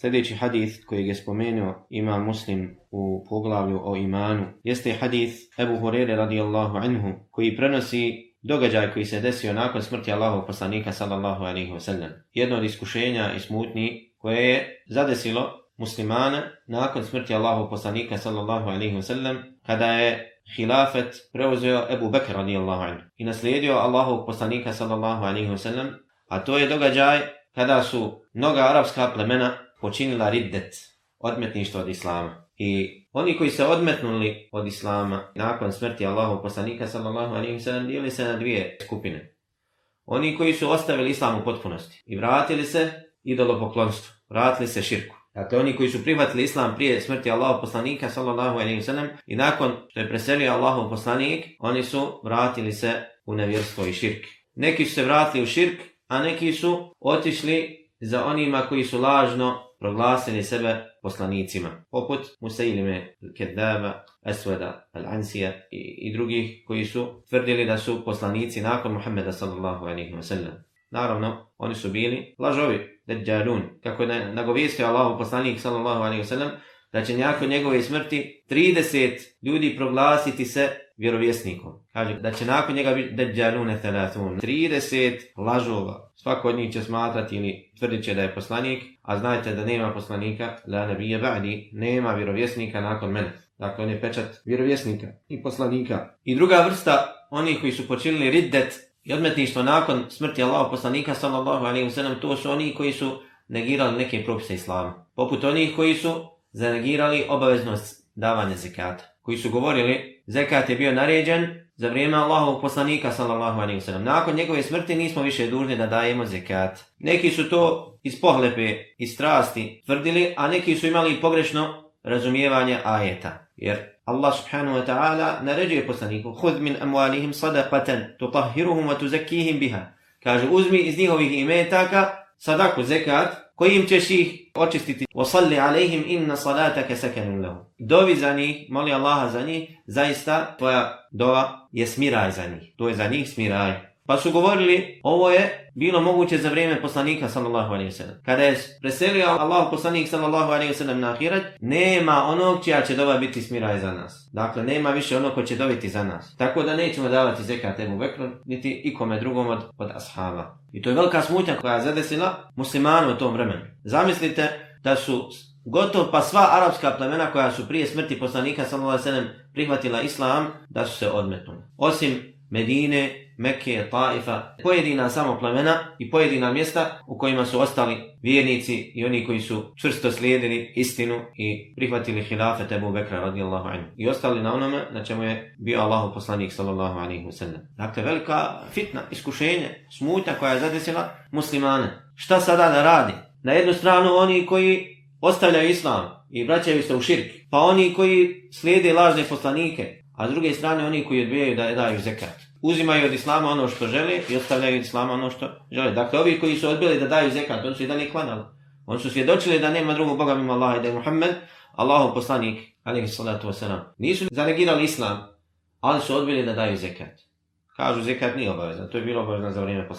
Sljedeći hadith koji je spomenuo ima muslim u poglavlju o imanu jeste hadith Ebu Hurere radijallahu anhu koji prenosi događaj koji se desio nakon smrti Allahov poslanika sallallahu alaihi wa sallam. Jedno od iskušenja i smutni koje je zadesilo muslimana nakon smrti Allahov poslanika sallallahu alaihi wa sallam kada je hilafet preuzeo Ebu Bekr radijallahu anhu i naslijedio Allahov poslanika sallallahu alaihi wa sallam a to je događaj kada su mnoga arapska plemena počinila riddet, odmetništvo od islama. I oni koji se odmetnuli od islama nakon smrti Allahu poslanika sallallahu alaihi wa sallam dijeli se na dvije skupine. Oni koji su ostavili islam u potpunosti i vratili se idolopoklonstvu, vratili se širku. Dakle, oni koji su prihvatili islam prije smrti Allahu poslanika sallallahu alaihi ve sallam i nakon što je preselio Allahu poslanik, oni su vratili se u nevjerstvo i širk. Neki su se vratili u širk, a neki su otišli za onima koji su lažno proglasili sebe poslanicima, poput Musailime, Kedaba, Esveda, Al-Ansija i, i drugih koji su tvrdili da su poslanici nakon Muhammeda sallallahu alaihi wa sallam. Naravno, oni su bili lažovi, deđarun, kako je nagovijestio Allahu poslanik sallallahu alaihi wa sallam, da će nakon njegove smrti 30 ljudi proglasiti se vjerovjesnikom. Kaže da će nakon njega biti deđalune telatun. 30 lažova. Svako od njih će smatrati ili tvrdit će da je poslanik, a znajte da nema poslanika, la nabije ba'di, nema vjerovjesnika nakon mene. Dakle, on je pečat vjerovjesnika i poslanika. I druga vrsta, oni koji su počinili riddet i odmetništvo nakon smrti Allaha poslanika, sallallahu alaihi wa sallam, to su oni koji su negirali neke propise islama. Poput onih koji su zanegirali obaveznost davanja zekata. Koji su govorili, zekat je bio naređen za vrijeme Allahovog poslanika sallallahu alejhi ve sellem. Nakon njegove smrti nismo više dužni da dajemo zekat. Neki su to iz pohlepe i strasti tvrdili, a neki su imali pogrešno razumijevanje ajeta. Jer Allah subhanahu wa ta'ala naređuje poslaniku Hud min amwalihim sadaqatan tutahhiruhum wa tuzakkihim biha. Kaže uzmi iz njihovih imetaka sadaku zekat kojim ćeš ih očistiti. Wasalli alaihim inna salataka sakanun lahum. Dovi za njih, moli Allaha za njih, zaista tvoja dova je smiraj za njih. To je za njih smiraj. Pa su govorili, ovo je bilo moguće za vrijeme poslanika sallallahu alejhi ve sellem. Kada je preselio Allah poslanik sallallahu alejhi ve sellem na ahiret, nema onog čija će dova biti smiraj za nas. Dakle, nema više onog ko će dobiti za nas. Tako da nećemo davati zekat Ebu Bekru, niti ikome drugom od, od ashaba. I to je velika smutnja koja je zadesila muslimanu u tom vremenu. Zamislite da su gotovo pa sva arapska plemena koja su prije smrti poslanika sallallahu alejhi ve sellem prihvatila islam, da su se odmetnuli. Osim Medine, Mekke, Taifa, pojedina samo plemena i pojedina mjesta u kojima su ostali vjernici i oni koji su čvrsto slijedili istinu i prihvatili hilafet Ebu Bekra radijallahu anhu. I ostali na onome na čemu je bio Allahu poslanik sallallahu alaihi wa sallam. Dakle, velika fitna, iskušenje, smutnja koja je zadesila muslimane. Šta sada da radi? Na jednu stranu oni koji ostavljaju islam i vraćaju se u širk, pa oni koji slijede lažne poslanike, a s druge strane oni koji odbijaju da daju zekat uzimaju od islama ono što žele i ostavljaju od islama ono što žele. Dakle, ovi koji su odbili da daju zekat, oni su i dalje klanali. Oni su svjedočili da nema drugog Boga mimo Allaha i da je Muhammed, Allahov poslanik, alaihi salatu wasalam. Nisu zanegirali islam, ali su odbili da daju zekat. Kažu zekat nije obavezan, to je bilo obavezno za vrijeme poslanika.